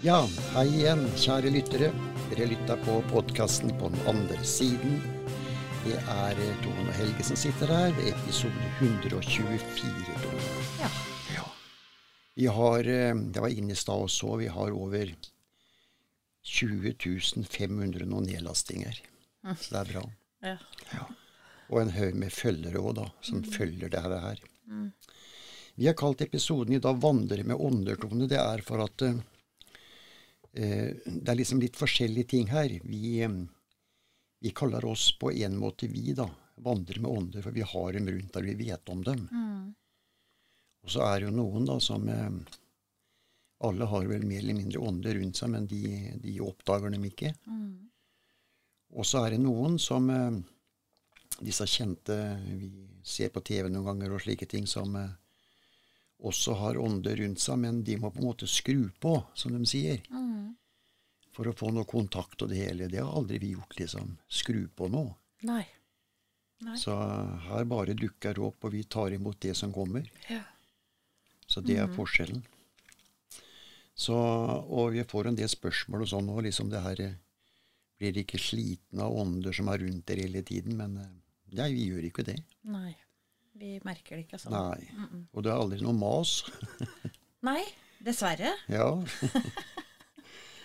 Ja, hei igjen, kjære lyttere. Dere lytta på podkasten på den andre siden. Det er Tone og Helge som sitter her, ved episode 124. Tone. Ja. Ja. Vi har det Jeg var inne i stad og så, vi har over 20 500 noen nedlastinger. Så det er bra. ja. Ja. Og en haug med følgere òg, da, som følger det her. Vi har kalt episoden i dag 'Vandre med åndertone'. Det er for at eh, eh, det er liksom litt forskjellige ting her. Vi, eh, vi kaller oss på en måte vi, da. Vandre med ånder, for vi har dem rundt der vi vet om dem. Og så er det jo noen da som eh, Alle har vel mer eller mindre ånder rundt seg, men de, de oppdager dem ikke. Og så er det noen som eh, disse kjente vi ser på TV noen ganger og slike ting, som eh, også har ånder rundt seg, men de må på en måte skru på, som de sier. For å få noe kontakt og det hele. Det har aldri vi gjort, liksom. Skru på noe. Nei. Nei. Så her bare dukker det opp, og vi tar imot det som kommer. Ja. Så det er forskjellen. Så, og vi får en del spørsmål og sånn og liksom det her eh, Blir ikke sliten av ånder som er rundt dere hele tiden? Men eh, nei, vi gjør ikke det. Nei. Vi merker det ikke sånn. Nei. Og det er aldri noe mas. Nei, dessverre. Ja.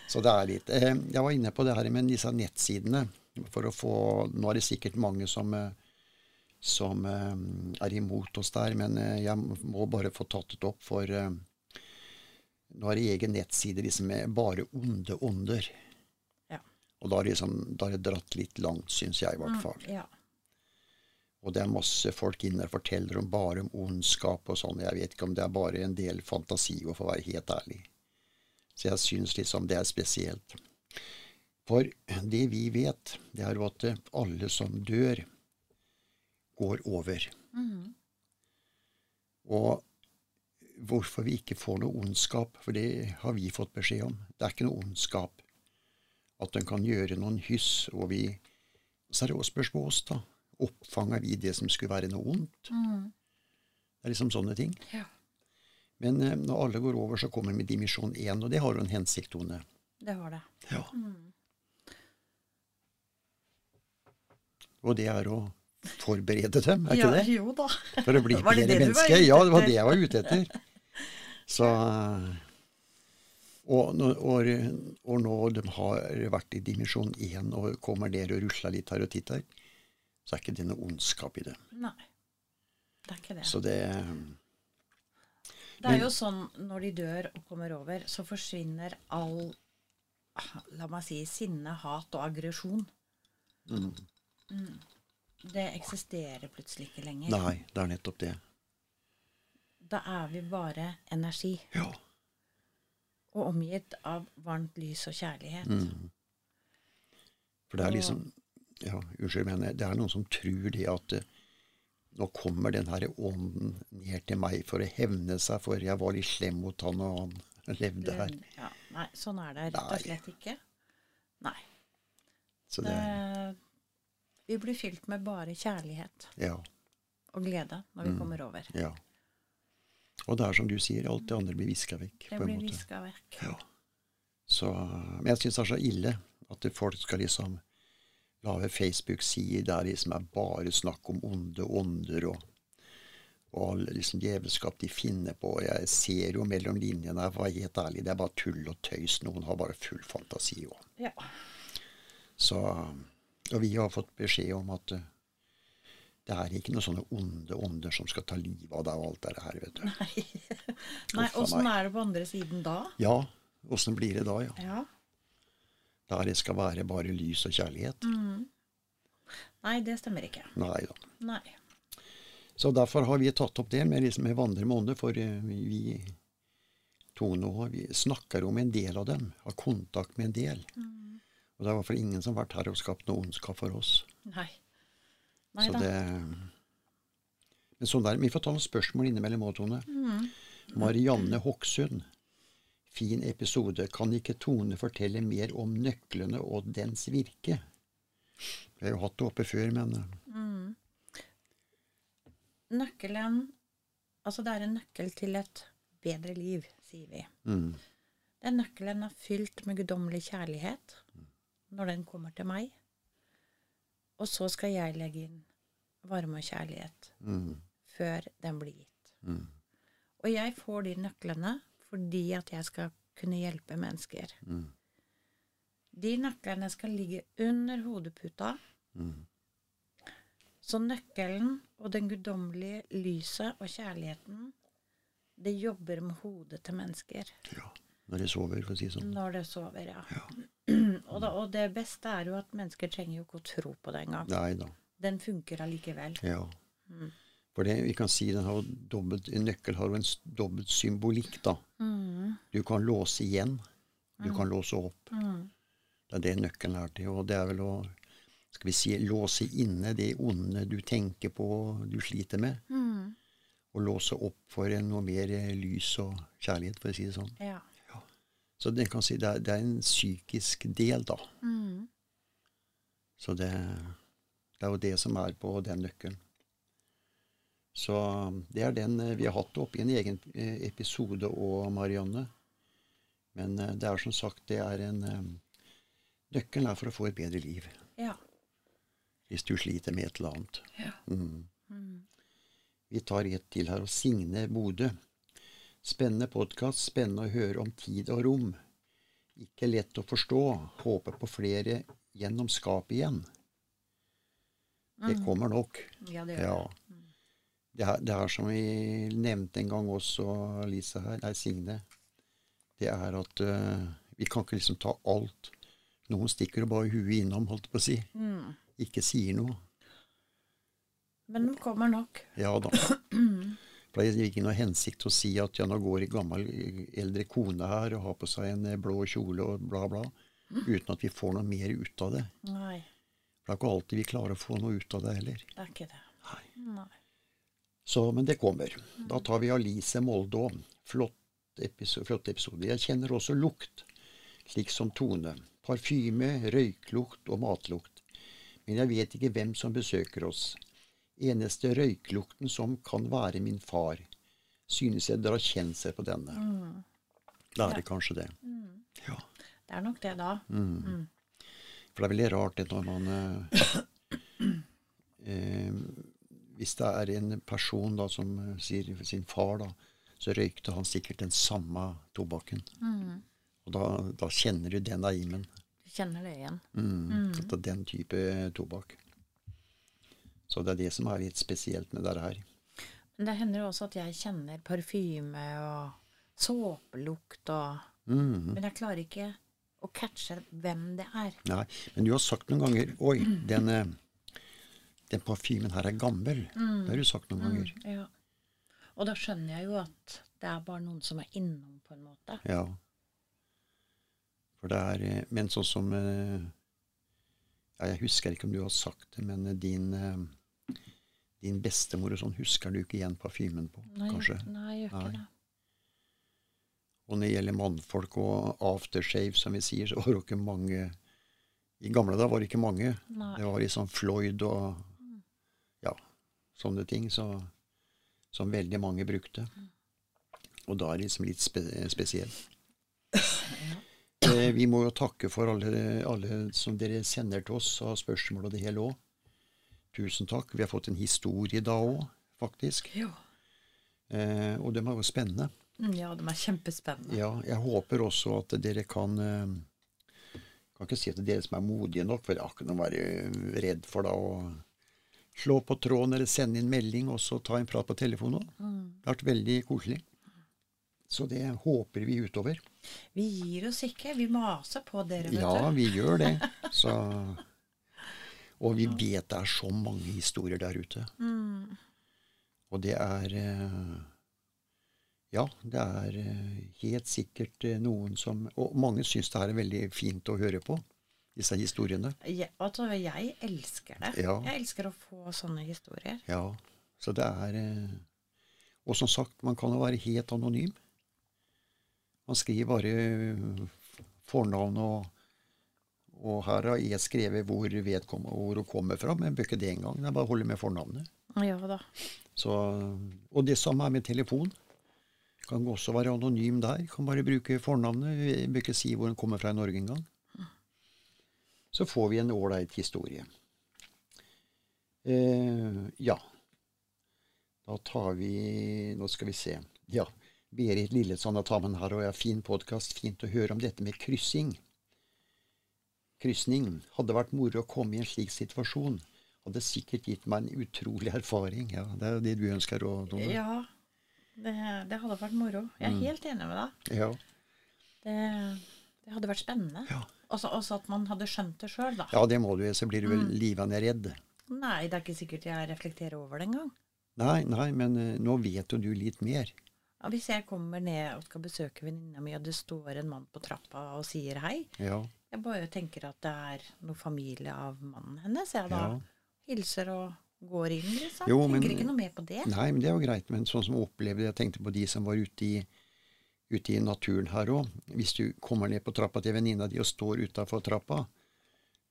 Så det er litt eh, Jeg var inne på det her med disse nettsidene. For å få Nå er det sikkert mange som, eh, som eh, er imot oss der, men jeg må bare få tatt det opp, for nå er det egen nettside liksom med bare onde ånder. Ja. Og da er, det liksom, da er det dratt litt langt, syns jeg i hvert fall. Ja. Og det er masse folk inne og forteller om bare om ondskap og sånn. Jeg vet ikke om det er bare en del fantasi, å få være helt ærlig. Så jeg syns liksom det er spesielt. For det vi vet, det er jo at alle som dør, går over. Og hvorfor vi ikke får noe ondskap, for det har vi fått beskjed om. Det er ikke noe ondskap. At en kan gjøre noen hyss, og vi Så er det også spørsmål oss, da. Oppfanger vi det som skulle være noe ondt? Det er liksom sånne ting. ja. Men eh, når alle går over, så kommer vi med dimensjon 1, og det har jo en hensikt, Tone. Det har det. Ja. Og det er å forberede dem, er ikke ja, det? Jo da. For å bli det bedre det menneske. Ja, det var det jeg var ute etter. Så og og, og nå de har vært i dimensjon 1 og kommer der og rusler litt her og titter, så er ikke det noe ondskap i det. Nei. Det er ikke det. Så det Det er jo sånn når de dør og kommer over, så forsvinner all La meg si sinne, hat og aggresjon. Mm. Det eksisterer plutselig ikke lenger. Nei, det er nettopp det. Da er vi bare energi. Ja. Og omgitt av varmt lys og kjærlighet. Mm. For det er liksom ja, Unnskyld, men det er noen som tror det at eh, nå kommer den her ånden ned til meg for å hevne seg, for jeg var litt slem mot han, og han levde her. Ja, nei, sånn er det rett og slett ikke. Nei. Så det, Det, vi blir fylt med bare kjærlighet ja, og glede når vi Mm. kommer over. ja. Og det er som du sier, alt det andre blir viska vekk. Det blir viska vekk. Ja. Så, men jeg syns det er så ille at folk skal liksom lage Facebook-sider der liksom er bare snakk om onde ånder og, og liksom djevelskap de finner på. Jeg ser jo mellom linjene her, for å være helt ærlig, det er bare tull og tøys. Noen har bare full fantasi òg. Ja. Så Og vi har fått beskjed om at eh, det er ikke noen sånne onde ånder som skal ta livet av deg og alt det her, vet du. Nei, åssen er det på andre siden da? Ja, åssen blir det da, ja? Ja. Der det skal være bare lys og kjærlighet? Nei, det stemmer ikke. Nei da. Nei. Så derfor har vi tatt opp det med, liksom, med vandre med ånder, for eh, vi, to nå vi snakker om en del av dem, har kontakt med en del. Og det er i hvert fall ingen som har vært her og skapt noe ondskap for oss. Nei. Nei Så da. det Men sånn der, Vi får ta noen spørsmål innimellom òg, Tone. Marianne Hokksund. Fin episode. Kan ikke Tone fortelle mer om nøklene og dens virke? Vi har jo hatt det oppe før, men mm. Nøkkelen Altså, det er en nøkkel til et bedre liv, sier vi. mm, Den nøkkelen er fylt med guddommelig kjærlighet når den kommer til meg. Og så skal jeg legge inn varme og kjærlighet Mm. før den blir gitt. Mm. Og jeg får de nøklene fordi at jeg skal kunne hjelpe mennesker. Mm. De nøklene skal ligge under hodeputa. Mm. Så nøkkelen og den guddommelige lyset og kjærligheten, det jobber med hodet til mennesker Ja. Når de sover, for å si det sånn. når det sover, ja. og, da, og det beste er jo at mennesker trenger jo ikke å tro på det engang. Den funker allikevel. Ja. Mm. For det, vi kan si den har dobbelt, En nøkkel har jo en dobbelt symbolikk, da. Mm. Du kan låse igjen. Du kan låse opp. Mm. Det er det nøkkelen er til. Og det er vel å skal vi si, låse inne det onde du tenker på, du sliter med. Mm. Og låse opp for noe mer lys og kjærlighet, for å si det sånn. Ja. Så det, kan si det er, det er en psykisk del, da. Mm. Så det, det er jo det som er på den nøkkelen. Så det er den eh, vi har hatt oppe i en egen eh, episode òg, Marianne. Men eh, det er som sagt, det er en eh, Nøkkelen er for å få et bedre liv. ja. Hvis du sliter med et eller annet. Ja. Mm. Mm. Vi tar et til her. Og Signe Bodø. Spennende podkast. Spennende å høre om tid og rom. Ikke lett å forstå. Håper på flere gjennom skapet igjen. Det kommer nok. ja, det gjør Ja. Det. Er, det er som vi nevnte en gang også, Lise her, nei, Signe. Det er at uh, vi kan ikke liksom ta alt. Noen stikker og bare huet innom, holdt jeg på å si. Mm. Ikke sier noe. Men de kommer nok. Ja da. For Det er ikke noe hensikt å si at ja, nå går en gammel eldre kone her og har på seg en eh, blå kjole og bla, bla, uten at vi får noe mer ut av det. Nei, For det er ikke alltid vi klarer å få noe ut av det heller. det er ikke det. Nei. Nei. Så, men det kommer. Da tar vi Alice Molde òg. Flott flott episode. Jeg kjenner også lukt, slik som Tone. Parfyme, røyklukt og matlukt. Men jeg vet ikke hvem som besøker oss. Eneste røyklukten som kan være min far. Synes jeg dere har kjent seg på denne. Da er det kanskje det. Ja. Det er nok det, da. Mm. For det er veldig rart det når man eh, eh, Hvis det er en person da som eh, sier sin far, da, så røykte han sikkert den samme tobakken. Og da, da kjenner du den eimen. Du kjenner det igjen. Mm, er den type tobakk. Så det er det som er litt spesielt med dette her. Men det hender jo også at jeg kjenner parfyme og såpelukt og Mm. Men jeg klarer ikke å catche hvem det er. Nei, men du har sagt noen ganger Oi, den, eh, den parfymen her er gammel. Det har du sagt noen ganger. Ja. Og da skjønner jeg jo at det er bare noen som er innom, på en måte. Ja. For det er eh, Men sånn som eh, ja, Jeg husker ikke om du har sagt det, men eh, din din bestemor og sånn husker du ikke igjen parfymen på, Nei, kanskje. nei jeg gjør ikke det. Og når det gjelder mannfolk og aftershave, som vi sier, så var det ikke mange I gamle dager var det ikke mange. Nei. Det var liksom Floyd og sånne ting så, som veldig mange brukte. Og da er det liksom litt spe spesielt. Eh, vi må jo takke for alle, alle som dere sender til oss av spørsmål og det hele òg. Tusen takk. Vi har fått en historie da òg, faktisk. Eh, og de er jo spennende. Mm, Ja, de er kjempespennende. Ja, jeg håper også at dere kan eh, Kan ikke si er dere som er modige nok, for noe å være redd for da å slå på tråden eller sende inn melding og så ta en prat på telefonen òg. Mm. Det har vært veldig koselig. Så det håper vi utover. Vi gir oss ikke. Vi maser på dere, vet Ja, vi gjør det. Så Og vi vet det er så mange historier der ute. Mm. Og det er eh, Ja, det er eh, helt sikkert eh, noen som Og mange syns det er veldig fint å høre på, disse historiene. Jeg, altså, jeg elsker det. Ja. Jeg elsker å få sånne historier. Ja, så det er eh, Og som sagt, man kan jo være helt anonym. Man skriver bare eh, fornavn og Og her har jeg skrevet hvor, hvor hun kommer fra, men jeg bør ikke det engang. Det er bare å holde med fornavnet. Ja da. Så, og det samme er med telefon. Kan også være anonym der. Kan bare bruke fornavnet. Jeg bør ikke si hvor hun kommer fra i Norge engang. Så får vi en ålreit historie. Eh, ja. Da tar vi Nå skal vi se. Ja. Berit Lillesand og jeg har fin podkast. Fint å høre om dette med kryssing. Krysning. Hadde vært moro å komme i en slik situasjon. Hadde sikkert gitt meg en utrolig erfaring. Ja, Det er jo det du ønsker å Tone. Ja, det, det hadde vært moro. Jeg er helt enig med deg. Ja. Det, det hadde vært spennende. Ja. Også, også at man hadde skjønt det sjøl, da. ja, det må du. Så blir du vel livende redd. Nei, det er ikke sikkert jeg reflekterer over det engang. Nei, nei, men uh, nå vet jo du litt mer. Ja, hvis jeg kommer ned og skal besøke venninna mi, og det står en mann på trappa og sier hei, Ja. jeg bare tenker at det er noe familie av mannen hennes. Jeg da Ja. hilser og går inn, liksom. Jo, tenker men- ikke noe mer på det. Nei, men det er jo greit. Men sånn som jeg opplevde Jeg tenkte på de som var ute i, ute i naturen her òg. Hvis du kommer ned på trappa til venninna di og står utafor trappa,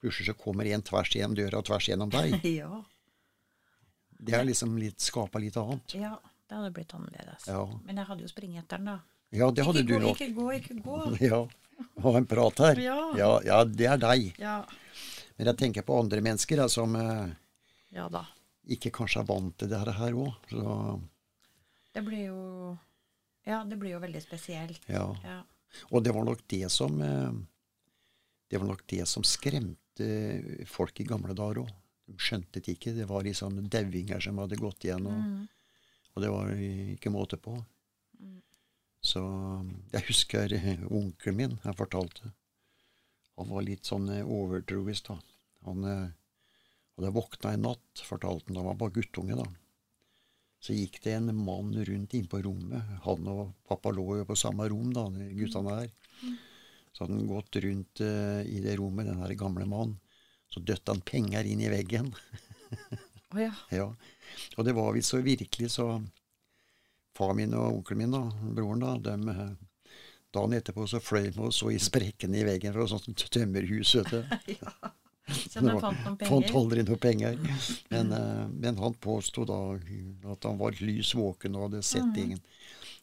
plutselig så kommer en tvers gjennom døra og tvers gjennom deg. ja, Det har liksom litt skapa litt annet. ja, det hadde blitt annerledes. Ja. Men jeg hadde jo springet etter den, da. Ja, det hadde ikke du gå, nok. Ikke gå, ikke gå. Ja. Ha en prat her. Ja. ja, ja, det er deg. Ja, Men jeg tenker på andre mennesker da, som eh, ikke kanskje er vant til det her òg. Det blir jo Ja, det blir jo veldig spesielt. ja. Ja. Og det var nok det som eh, Det var nok det som skremte folk i gamle dager òg. De skjønte det ikke. Det var liksom dauinger som hadde gått igjen, og, Mm. og det var ikke måte på. Mm. Så jeg husker eh, onkelen min, jeg fortalte. Han var litt sånn eh, overtroisk, da. Han eh, hadde våkna en natt, fortalte han. Han var bare guttunge, da. Så gikk det en mann rundt inn på rommet. Han og pappa lå jo på samme rom, da, guttene her. Så hadde han gått rundt uh, i det rommet, den her gamle mannen. Så døtte han penger inn i veggen. Å ja. Ja. Og det var visst så virkelig, så far min og onkelen min, da, broren, da, dem eh, Dagen etterpå så fløy vi og så i sprekkene i veggen fra et sånt tømmerhus. vet du. ja. Så han fant noen Fant penger? aldri noe penger. Men, eh, men han påsto da at han var lys våken og hadde sett mm. ingen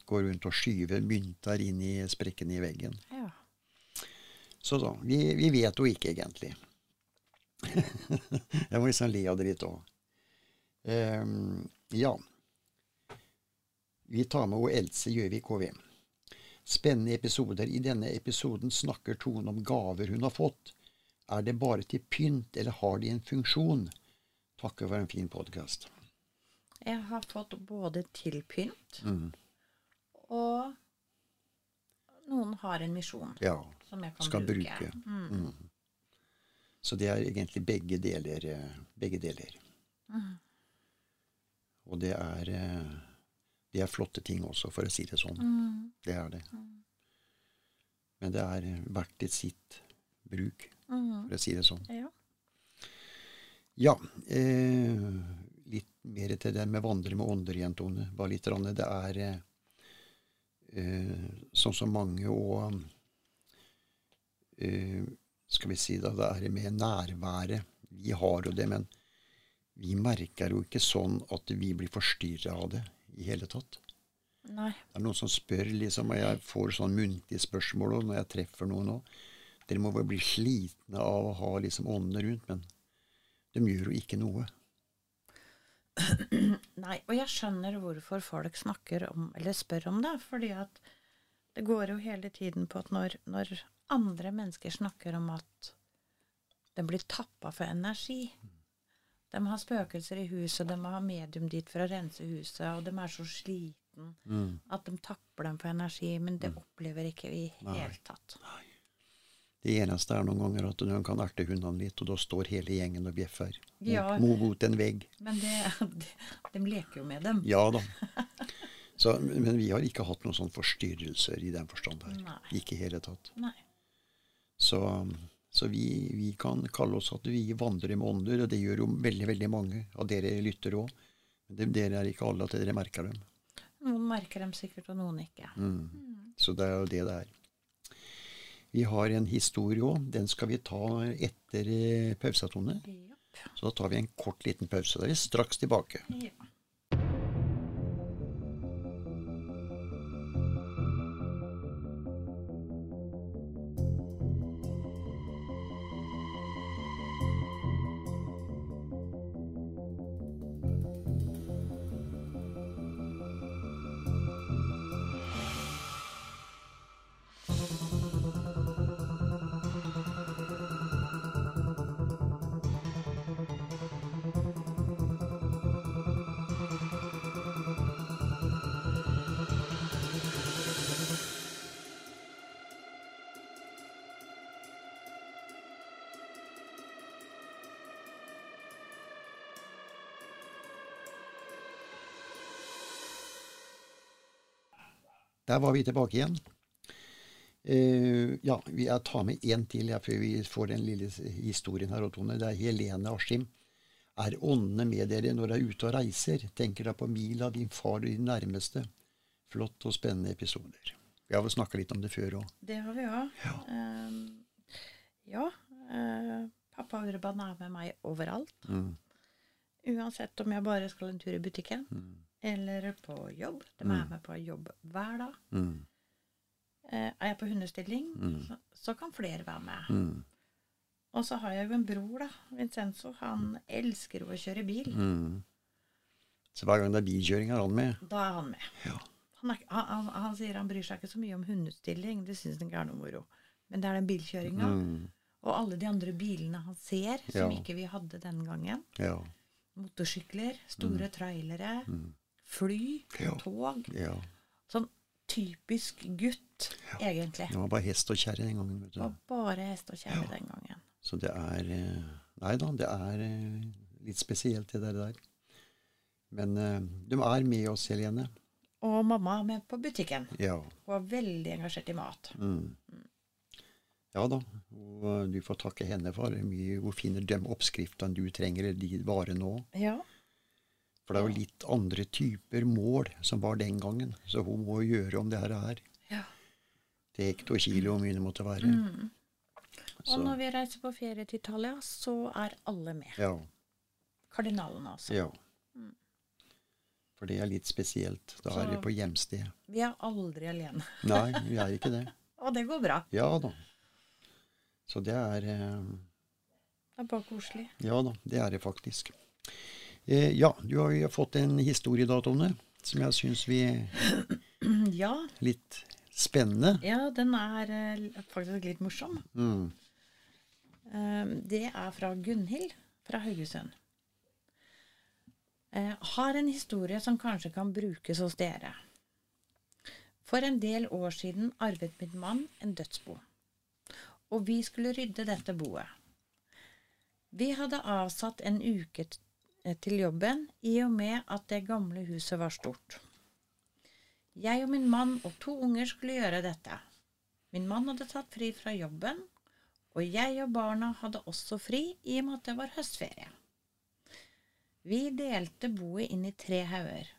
gå rundt og skyve mynter inn i sprekkene i veggen. Ja. Så da, vi, vi vet jo ikke egentlig. Jeg må liksom le av det litt òg. ja. Vi tar med hun Else Gjøvik HV. Spennende episoder. I denne episoden snakker Tone om gaver hun har fått. Er det bare til pynt, eller har de en funksjon? Takker for en fin podkast. Jeg har fått både til pynt, Mm. og noen har en misjon Ja, som jeg kan skal bruke. bruke. Mm. Mm. Så det er egentlig begge deler. eh, Begge deler. Mm. Og det er, eh, det er flotte ting også, for å si det sånn. Mm. Det er det. Men det er verdt et sitt bruk, Mm. for å si det sånn. Ja. Ja. Eh, litt mer til det med vandre med ånder, igjen, Tone. Bare litt. rann. Det er eh, eh, sånn som mange og eh, Skal vi si da, det er med nærværet. Vi har jo det, men vi merker jo ikke sånn at vi blir forstyrra av det i hele tatt. Nei. Det er noen som spør, liksom, og jeg får sånn muntlige spørsmål og når jeg treffer noen òg. Dere må vel bli slitne av å ha liksom åndene rundt, men de gjør jo ikke noe. Nei. Og jeg skjønner hvorfor folk snakker om, eller spør om det. Fordi at det går jo hele tiden på at når, når andre mennesker snakker om at de blir tappa for energi De har spøkelser i huset, de har medium dit for å rense huset, og de er så sliten at de tapper dem for energi. Men det opplever ikke vi i Nei. hele tatt. Det eneste er noen ganger at de kan erte hundene litt, og da står hele gjengen og bjeffer Ja. mo- mot en vegg. Men det, de, de leker jo med dem. Ja da. Så, men vi har ikke hatt noen sånne forstyrrelser i den forstand her. Nei. Ikke i hele tatt. Nei. Så, så vi, vi kan kalle oss at vi vandrer med ånder, og det gjør jo veldig veldig mange av dere lytter òg. Men dere er ikke alle at dere merker dem. Noen merker dem sikkert, og noen ikke. Mm. Så det er jo det det er. Vi har en historie òg. Den skal vi ta etter eh, pausetone. Så da tar vi en kort, liten pause. Da er vi straks tilbake. Ja. Der var vi tilbake igjen. Uh, ja, jeg tar med én til ja, før vi får den lille historien her. Tone. Det er Helene Askim. Er åndene med dere når dere er ute og reiser? Tenker da på Mila, din far og de nærmeste? Flott og spennende episoder. Vi har vel snakka litt om det før òg. Det har vi òg. Ja. Uh, ja uh, pappa Urban er med meg overalt. Mm. Uansett om jeg bare skal en tur i butikken Mm. Eller på jobb. De er med på jobb hver dag. Mm. Uh, er jeg på hundestilling, Mm. så, så kan flere være med. Mm. Og så har jeg jo en bror, da. Vincenzo. Han elsker å kjøre bil. Mm. Så hver gang det er bilkjøring, er han med? Da er han med. Ja. Han, er, han, han, han sier han bryr seg ikke så mye om hundestilling. Det syns han ikke er noe moro. Men det er den bilkjøringa. Mm. Og alle de andre bilene han ser, som Ja. ikke vi hadde den gangen. Ja. Motorsykler, store trailere, Mm. Fly, Ja. tog. ja. Sånn typisk gutt, egentlig. Det var bare hest og kjerre den gangen. vet Det var bare hest og kjerre Ja. den gangen. Så det er eh, Nei da, det er eh, litt spesielt, det der. Men eh, de er med oss, Helene. Og mamma er med på butikken. Ja. Hun er veldig engasjert i mat. Mm. Ja da. Og du får takke henne for mye. Hun finner de oppskriftene du trenger, de varene òg. Ja. For det er jo litt andre typer mål som var den gangen. Så hun må gjøre om det her er. ja. Til hekto to kilo, hvor mye det måtte være. Mm. Og Så, når vi reiser på ferie til Italia, så er alle med. ja. Kardinalene også. Ja. For det er litt spesielt. Da er vi på hjemstedet. Vi er aldri alene. Nei, vi er ikke det. Og det går bra. Ja da. Så det er eh, Det er bare koselig. Ja da, det er det faktisk. Eh, ja, du har jo fått en historie da, Tone, som jeg syns vi Ja, Litt spennende. ja den er eh, faktisk litt morsom. Mm. Eh, det er fra Gunhild fra Haugesund. Eh, har en historie som kanskje kan brukes hos dere. For en del år siden arvet min mann en dødsbo, og vi skulle rydde dette boet. Vi hadde avsatt en uke til jobben i og med at det gamle huset var stort. Jeg og min mann og to unger skulle gjøre dette. Min mann hadde tatt fri fra jobben, og jeg og barna hadde også fri i og med at det var høstferie. Vi delte boet inn i tre hauger.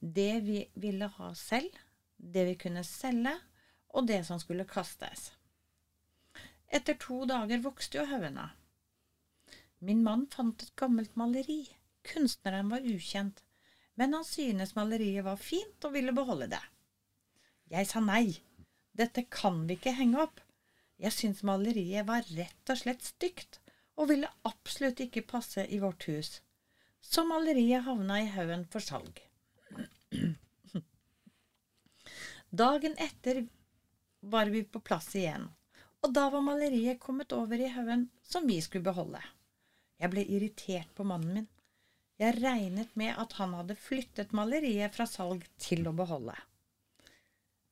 Det vi ville ha selv, det vi kunne selge, og det som skulle kastes. Etter to dager vokste jo haugene. Min mann fant et gammelt maleri. Kunstneren var ukjent, men han synes maleriet var fint og ville beholde det. Jeg sa nei, dette kan vi ikke henge opp. Jeg syns maleriet var rett og slett stygt, og ville absolutt ikke passe i vårt hus. Så maleriet havna i haugen for salg. Dagen etter var vi på plass igjen, og da var maleriet kommet over i haugen som vi skulle beholde. Jeg ble irritert på mannen min. Jeg regnet med at han hadde flyttet maleriet fra salg til å beholde.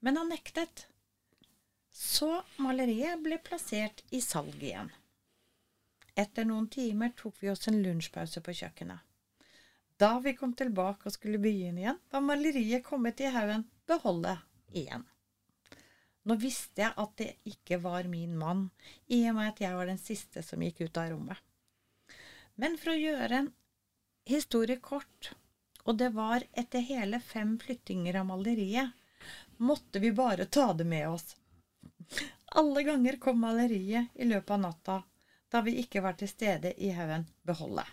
Men han nektet. Så maleriet ble plassert i salg igjen. Etter noen timer tok vi oss en lunsjpause på kjøkkenet. Da vi kom tilbake og skulle begynne igjen, var maleriet kommet i haugen beholde igjen. Nå visste jeg at det ikke var min mann, i og med at jeg var den siste som gikk ut av rommet. Men for å gjøre en historie kort, og det var etter hele fem flyttinger av maleriet, måtte vi bare ta det med oss. Alle ganger kom maleriet i løpet av natta, da vi ikke var til stede i haugen beholde.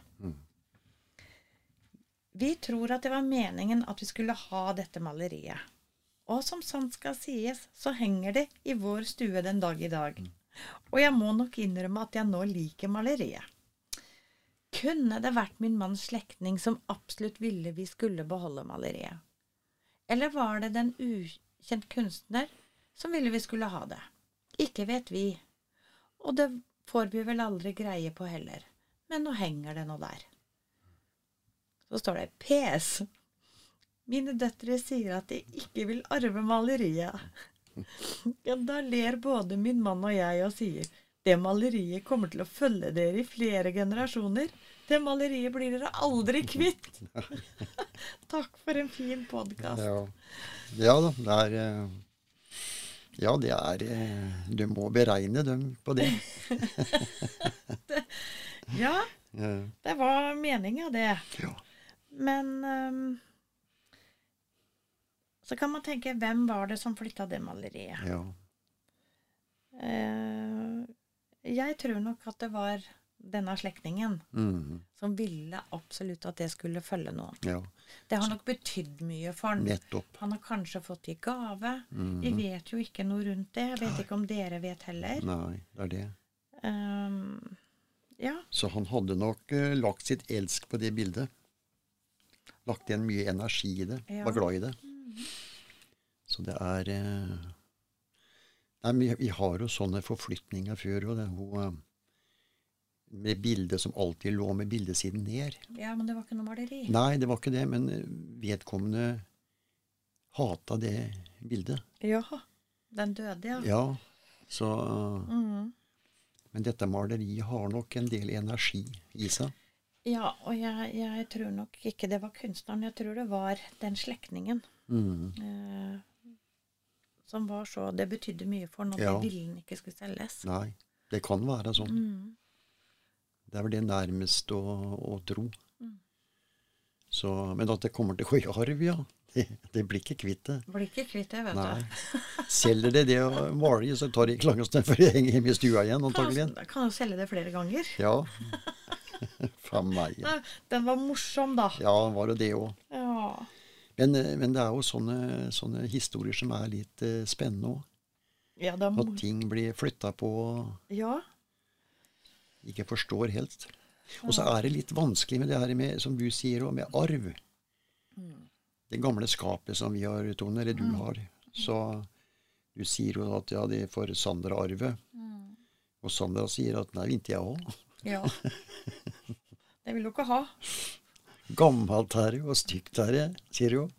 Vi tror at det var meningen at vi skulle ha dette maleriet. Og som sant skal sies, så henger det i vår stue den dag i dag. Og jeg må nok innrømme at jeg nå liker maleriet. Kunne det vært min manns slektning som absolutt ville vi skulle beholde maleriet? Eller var det den ukjent kunstner som ville vi skulle ha det? Ikke vet vi. Og det får vi vel aldri greie på heller. Men nå henger det nå der. Så står det PS. Mine døtre sier at de ikke vil arve maleriet. Ja, da ler både min mann og jeg og sier det maleriet kommer til å følge dere i flere generasjoner. Det maleriet blir dere aldri kvitt. Takk for en fin podkast. Ja. ja da, det er eh, Ja, det er eh, Du må beregne dem på det. Ja, Ja. det var meninga, det. ja. Men um, så kan man tenke hvem var det som flytta det maleriet? ja. Eh, jeg tror nok at det var denne slektningen mm. som ville absolutt at det skulle følge noen. ja. Det har nok betydd mye for han. Nettopp. Han har kanskje fått i gave. Mm. Vi vet jo ikke noe rundt det. Jeg vet ikke om dere vet heller. Nei, det er det. Um, ja. Så han hadde nok uh, lagt sitt elsk på det bildet. Lagt igjen mye energi i det. Ja. Var glad i det. Så det er eh, Nei, vi, vi har jo sånne forflytninger før. Og det, hun, eh, med bildet som alltid lå med bildesiden ned. ja, men det var ikke noe maleri. Nei, det var ikke det, men eh, vedkommende hata det bildet. Jaha. Den døde, ja. Ja, så Mhm. Men dette maleriet har nok en del energi i seg. Ja, og jeg, jeg tror nok ikke det var kunstneren. Jeg tror det var den slektningen. Mm. Eh, som var så Det betydde mye for ham at Ja. de ikke skulle selges. Nei, det kan være sånn. Mm. Det er vel det nærmeste å, å tro. Mm. Så, men at det kommer til å gå i arv, ja. Det, det blir ikke kvitt det. Blir ikke kvitt det, vet Nei. du. Selger det det å male så tar det ikke lang stund før det henger hjemme i stua igjen, Kan, antagelig. jo- kan jo selge det flere ganger. Ja. Faen meg. Ja, Den var morsom, da. Ja, var det det òg. Ja. Men, eh, men det er jo sånne, sånne historier som er litt uh, spennende òg. Ja, er At ting blir flytta på og ja. ikke forstår helt. Og så er det litt vanskelig med det her med, som du sier, med arv. Det gamle skapet som vi har, Tone, eller du har. Så du sier jo at ja, det får Sandra arve. Og Sandra sier at nei, ikke jeg òg. ja. Det vil du ikke ha. Gammelt her og stygt her, sier hun.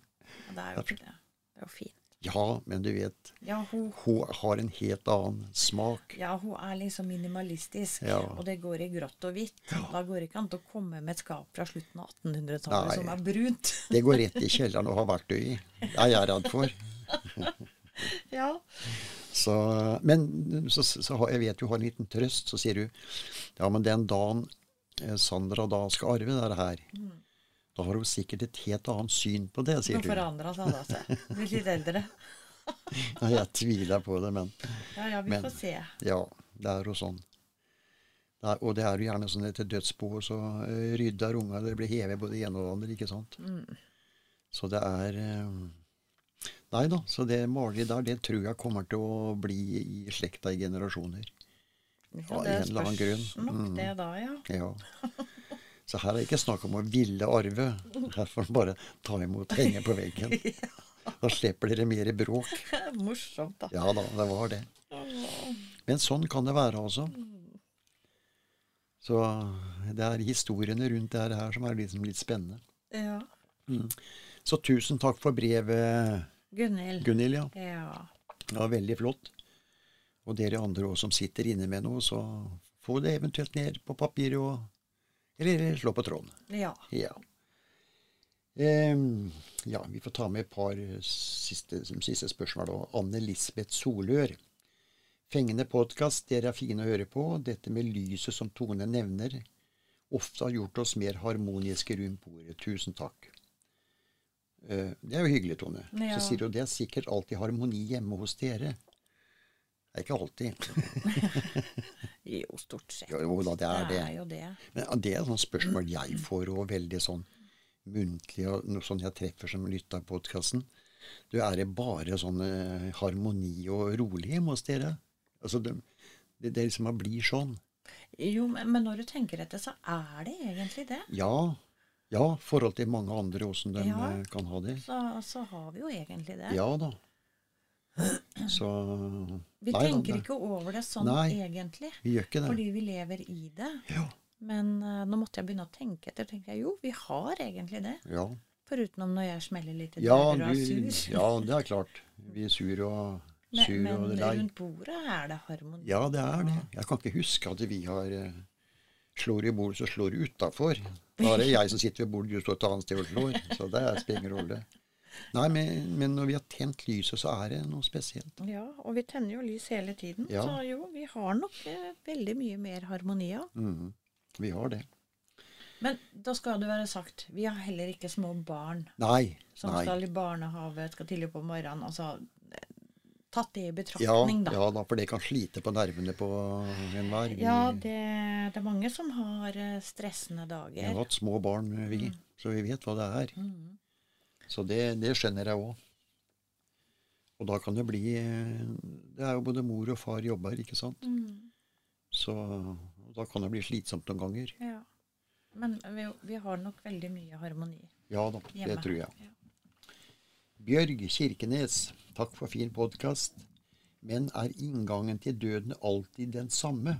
Det er jo ikke det. Det er jo fint. Ja, men du vet, Ja, hun, hun har en helt annen smak. ja, hun er liksom minimalistisk, Ja. og det går i grått og hvitt. Da går det ikke an å komme med et skap fra slutten av 1800-tallet som er brunt. Det går rett i kjelleren og har verktøy i. Det er jeg redd for. ja. Så, men så, så har, jeg vet du har en liten trøst. Så sier du ja, men den dagen eh, Sandra da skal arve det her, da har hun sikkert et helt annet syn på det, sier Nå du. forandra seg da seg. Blir litt eldre. Nei, jeg tviler på det, men Ja, ja, vi Men- får se. ja, det er jo sånn. Det er, og det er jo gjerne sånn etter dødsboet, så uh, rydder unga, det blir hevet både det ene og det andre, ikke sant. Så det er eh, Nei da, så det maleriet der, det tror jeg kommer til å bli i slekta i generasjoner. Ja, det spørs nok Mm. det da, ja. Ja. Så her er det ikke snakk om å ville arve. Her får man bare ta imot, henge på veggen. Da slipper dere mer bråk. Morsomt, da. Ja da, det var det. Men sånn kan det være, altså. Så det er historiene rundt det her som er liksom litt spennende. Ja. Så tusen takk for brevet, Gunhild. Gunhild. Ja. Ja. Det var veldig flott. Og dere andre også som sitter inne med noe, så få det eventuelt ned på papiret og Eller slå på tråden. ja. Ja. Um, ja, vi får ta med et par siste, siste spørsmål. da. Anne Lisbeth Solør. Fengende podkast, dere er fine å høre på. Dette med lyset som Tone nevner, ofte har gjort oss mer harmoniske rundt bordet. Tusen takk. Eh, det er jo hyggelig, Tone. Ja. Så sier du det er sikkert alltid harmoni hjemme hos dere. Det er ikke alltid. Jo, stort sett. Jo da, det er det. er jo det. Men det er sånne spørsmål jeg får, og veldig sånn muntlig, og noe sånn jeg treffer som lytter av podkasten. Du, er det bare sånn eh, harmoni og rolig hjemme hos dere? Altså, det, det, det liksom blir sånn. Jo, men, men når du tenker etter, så er det egentlig det. Ja. Ja, forhold til mange andre, åssen de Ja. eh, kan ha det. Så, så har vi jo egentlig det. Ja da. Så Vi Nei tenker ikke over det sånn Nei. egentlig. Vi gjør ikke det. Fordi vi lever i det. Ja. Men uh, nå måtte jeg begynne å tenke etter. tenkte jeg, Jo, vi har egentlig det. Ja. Foruten om når jeg smeller litt i Ja, dører og er sur. ja, det er klart. Vi er sur og, Men, sur men og lei. rundt bordet er det harmoni. Ja, det er det. Jeg kan ikke huske at vi har uh, Slår i bordet, så slår du utafor. Da er det jeg som sitter ved bordet, du står et annet sted og slår. Så det spiller ingen rolle. Nei, men, men, når vi har tent lyset, så er det noe spesielt. Ja, og vi tenner jo lys hele tiden. Ja. Så jo, vi har nok eh, veldig mye mer harmoni av. Mm, vi har det. Men da skal det være sagt, vi har heller ikke små barn nei, som nei. skal i barnehage, skal tidlig på morgenen. altså tatt det i betraktning, ja, da. Ja da, for det kan slite på nervene på enhver. Ja, det, det, er mange som har eh, stressende dager. Vi har hatt små barn, vi, mm. så vi vet hva det er. Mm. Så det, det skjønner jeg òg. Og da kan det bli Det er jo både mor og far jobber, ikke sant. Mm. Så da kan det bli slitsomt noen ganger. Ja. Men vi, vi har nok veldig mye harmoni Ja da, hjemme. det tror jeg. Ja. Bjørg Kirkenes, takk for fin podkast. Men er inngangen til døden alltid den samme?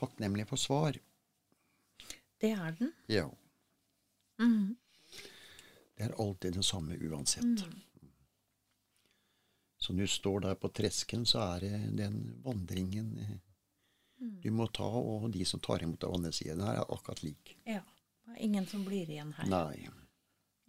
Takknemlig for svar. Det er den. Ja. Mm. Det er alltid det samme uansett. Mm. Så når du står der på tresken, så er det den vandringen mm. du må ta, og de som tar imot av andre siden her, er akkurat lik. Ja. Det er ingen som blir igjen her. Nei.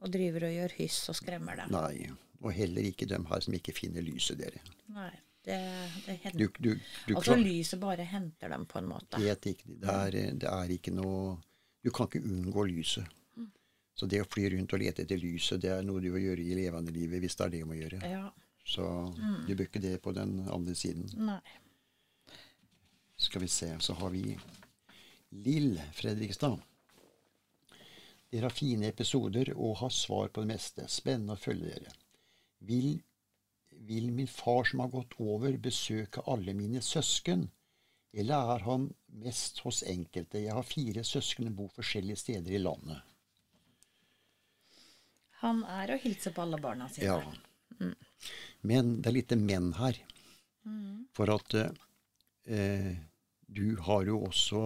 Og driver og gjør hyss og skremmer dem. Nei. Og heller ikke dem her som ikke finner lyset, dere. Nei. Det, det henter. Du, du, du altså lyset bare henter dem, på en måte. Helt. Det er, det er ikke noe Du kan ikke unngå lyset. Så det å fly rundt og lete etter lyset, det er noe du må gjøre i levende livet, hvis det er det du må gjøre. Ja. Så mm. du bør ikke det på den andre siden. Nei. Skal vi se, så har vi Lill Fredrikstad. Dere har fine episoder og har svar på det meste. Spennende å følge dere. Vil, vil min far som har gått over, besøke alle mine søsken? Eller er han mest hos enkelte? Jeg har fire søsken og bor forskjellige steder i landet. Han er å hilse på alle barna sine. Ja. Mm. Men det er lite men her. Mm. For at eh, du har jo også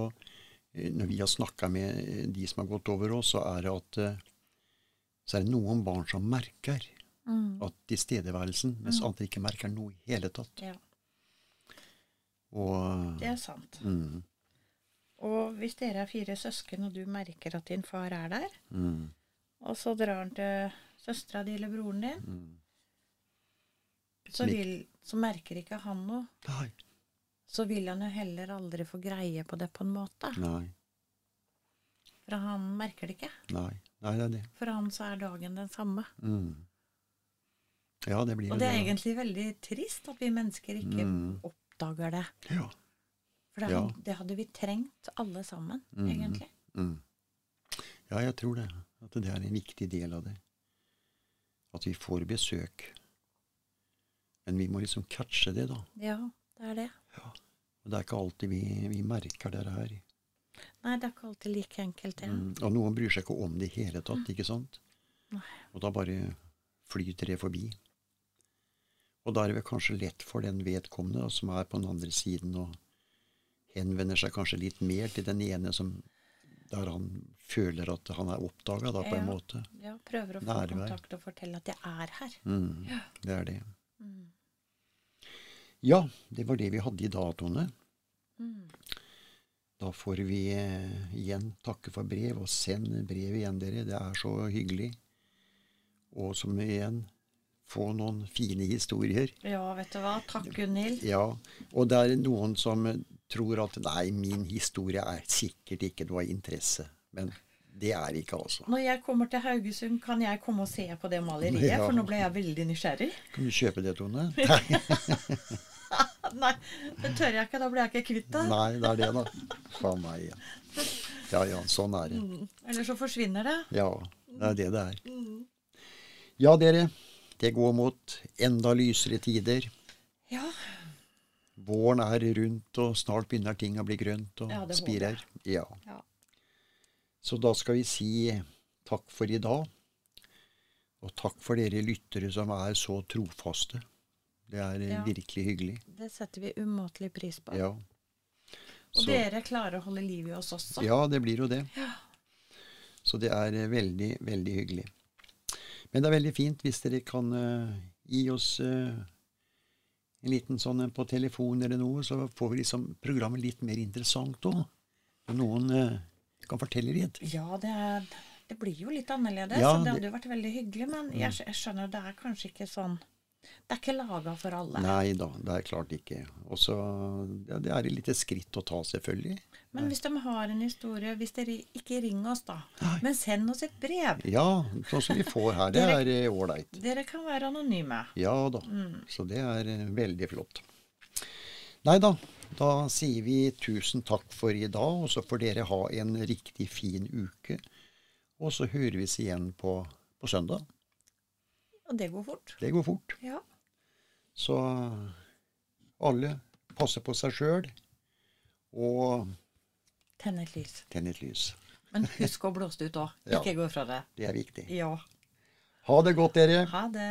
eh, Når vi har snakka med de som har gått over oss, så er det at eh, så er det noen barn som merker mm. at tilstedeværelsen, mens mm. andre ikke merker noe i hele tatt. Ja. Og, det er sant. Mm. Og hvis dere er fire søsken, og du merker at din far er der, mm. Og så drar han til søstera di eller broren din. Mm. Så, vil, så, merker ikke han noe. Nei. Så vil han jo heller aldri få greie på det på en måte. Nei. For han merker det ikke. Nei, Nei det er det. For han så er dagen den samme. Mm. Ja, det blir Og det er det, egentlig veldig trist at vi mennesker ikke mm. oppdager det. Ja. For det, ja. det, hadde vi trengt alle sammen, mm. egentlig. Mm. Ja, jeg tror det. At det er en viktig del av det. At vi får besøk. Men vi må liksom catche det, da. Ja, det er det. Ja. Og det er ikke alltid vi, vi merker det her. Nei, det er ikke alltid like enkelt, ja. Mm. Og noen bryr seg ikke om det i hele tatt, mm. ikke sant? Nei. Og da bare flyter det forbi. Og da er det vel kanskje lett for den vedkommende som er på den andre siden, og henvender seg kanskje litt mer til den ene som der han føler at han er oppdaga, på ja, en måte. Ja, prøver å få Nærvær. kontakt og fortelle at 'jeg er her'. Mm, ja. Det er det. Mm. Ja, det var det vi hadde i datoene. Mm. Da får vi eh, igjen takke for brev, og send brev igjen, dere. Det er så hyggelig. Og som igjen få noen fine historier. Ja, vet du hva. Takk, Gunhild. Ja, og det er noen som tror at nei, min historie er sikkert ikke noe av interesse. Men det er ikke altså. Når jeg kommer til Haugesund, kan jeg komme og se på det maleriet? Ja. For nå ble jeg veldig nysgjerrig. Kan du kjøpe det, Tone? nei, det tør jeg ikke. Da blir jeg ikke kvitt det. Nei, det er det, da. Faen meg. Ja. ja ja, sånn er det. Mm. Eller så forsvinner det. Ja, det er det det er. Mm. Ja, dere. Det går mot enda lysere tider. Våren er rundt, og snart begynner ting å bli grønt og ja, spirer. Ja. ja. Så da skal vi si takk for i dag. Og takk for dere lyttere som er så trofaste. Det er ja. virkelig hyggelig. Det setter vi umåtelig pris på. Ja. Og så, dere klarer å holde liv i oss også. Ja, det blir jo det. Ja. Så det er veldig, veldig hyggelig. Men det er veldig fint hvis dere kan uh, gi oss uh, en liten sånn på telefon eller noe, så får vi liksom programmet litt mer interessant òg. Noen eh, kan fortelle litt. Ja, det, er, det blir jo litt annerledes. Ja, det det- hadde jo vært veldig hyggelig, men jeg, jeg skjønner det er kanskje ikke sånn Det er ikke laga for alle. Nei da, det er klart ikke. Og så ja, Det er et lite skritt å ta, selvfølgelig. Men hvis de har en historie Hvis dere ikke ringer oss, da, men send oss et brev. Ja, sånn som vi får her. Det er eh, ålreit. Dere kan være anonyme. Ja da. Mm. Så det er eh, veldig flott. Nei da. Da sier vi tusen takk for i dag, og så får dere ha en riktig fin uke. Og så høres vi igjen på, på søndag. Og det går fort. Det går fort. Ja. Så alle passer på seg sjøl og Tenn et lys. tenner et lys. Men husk å blåse ut òg. Ja. Ikke gå fra det. Det er viktig. Ja. Ha det godt, dere. Ha det.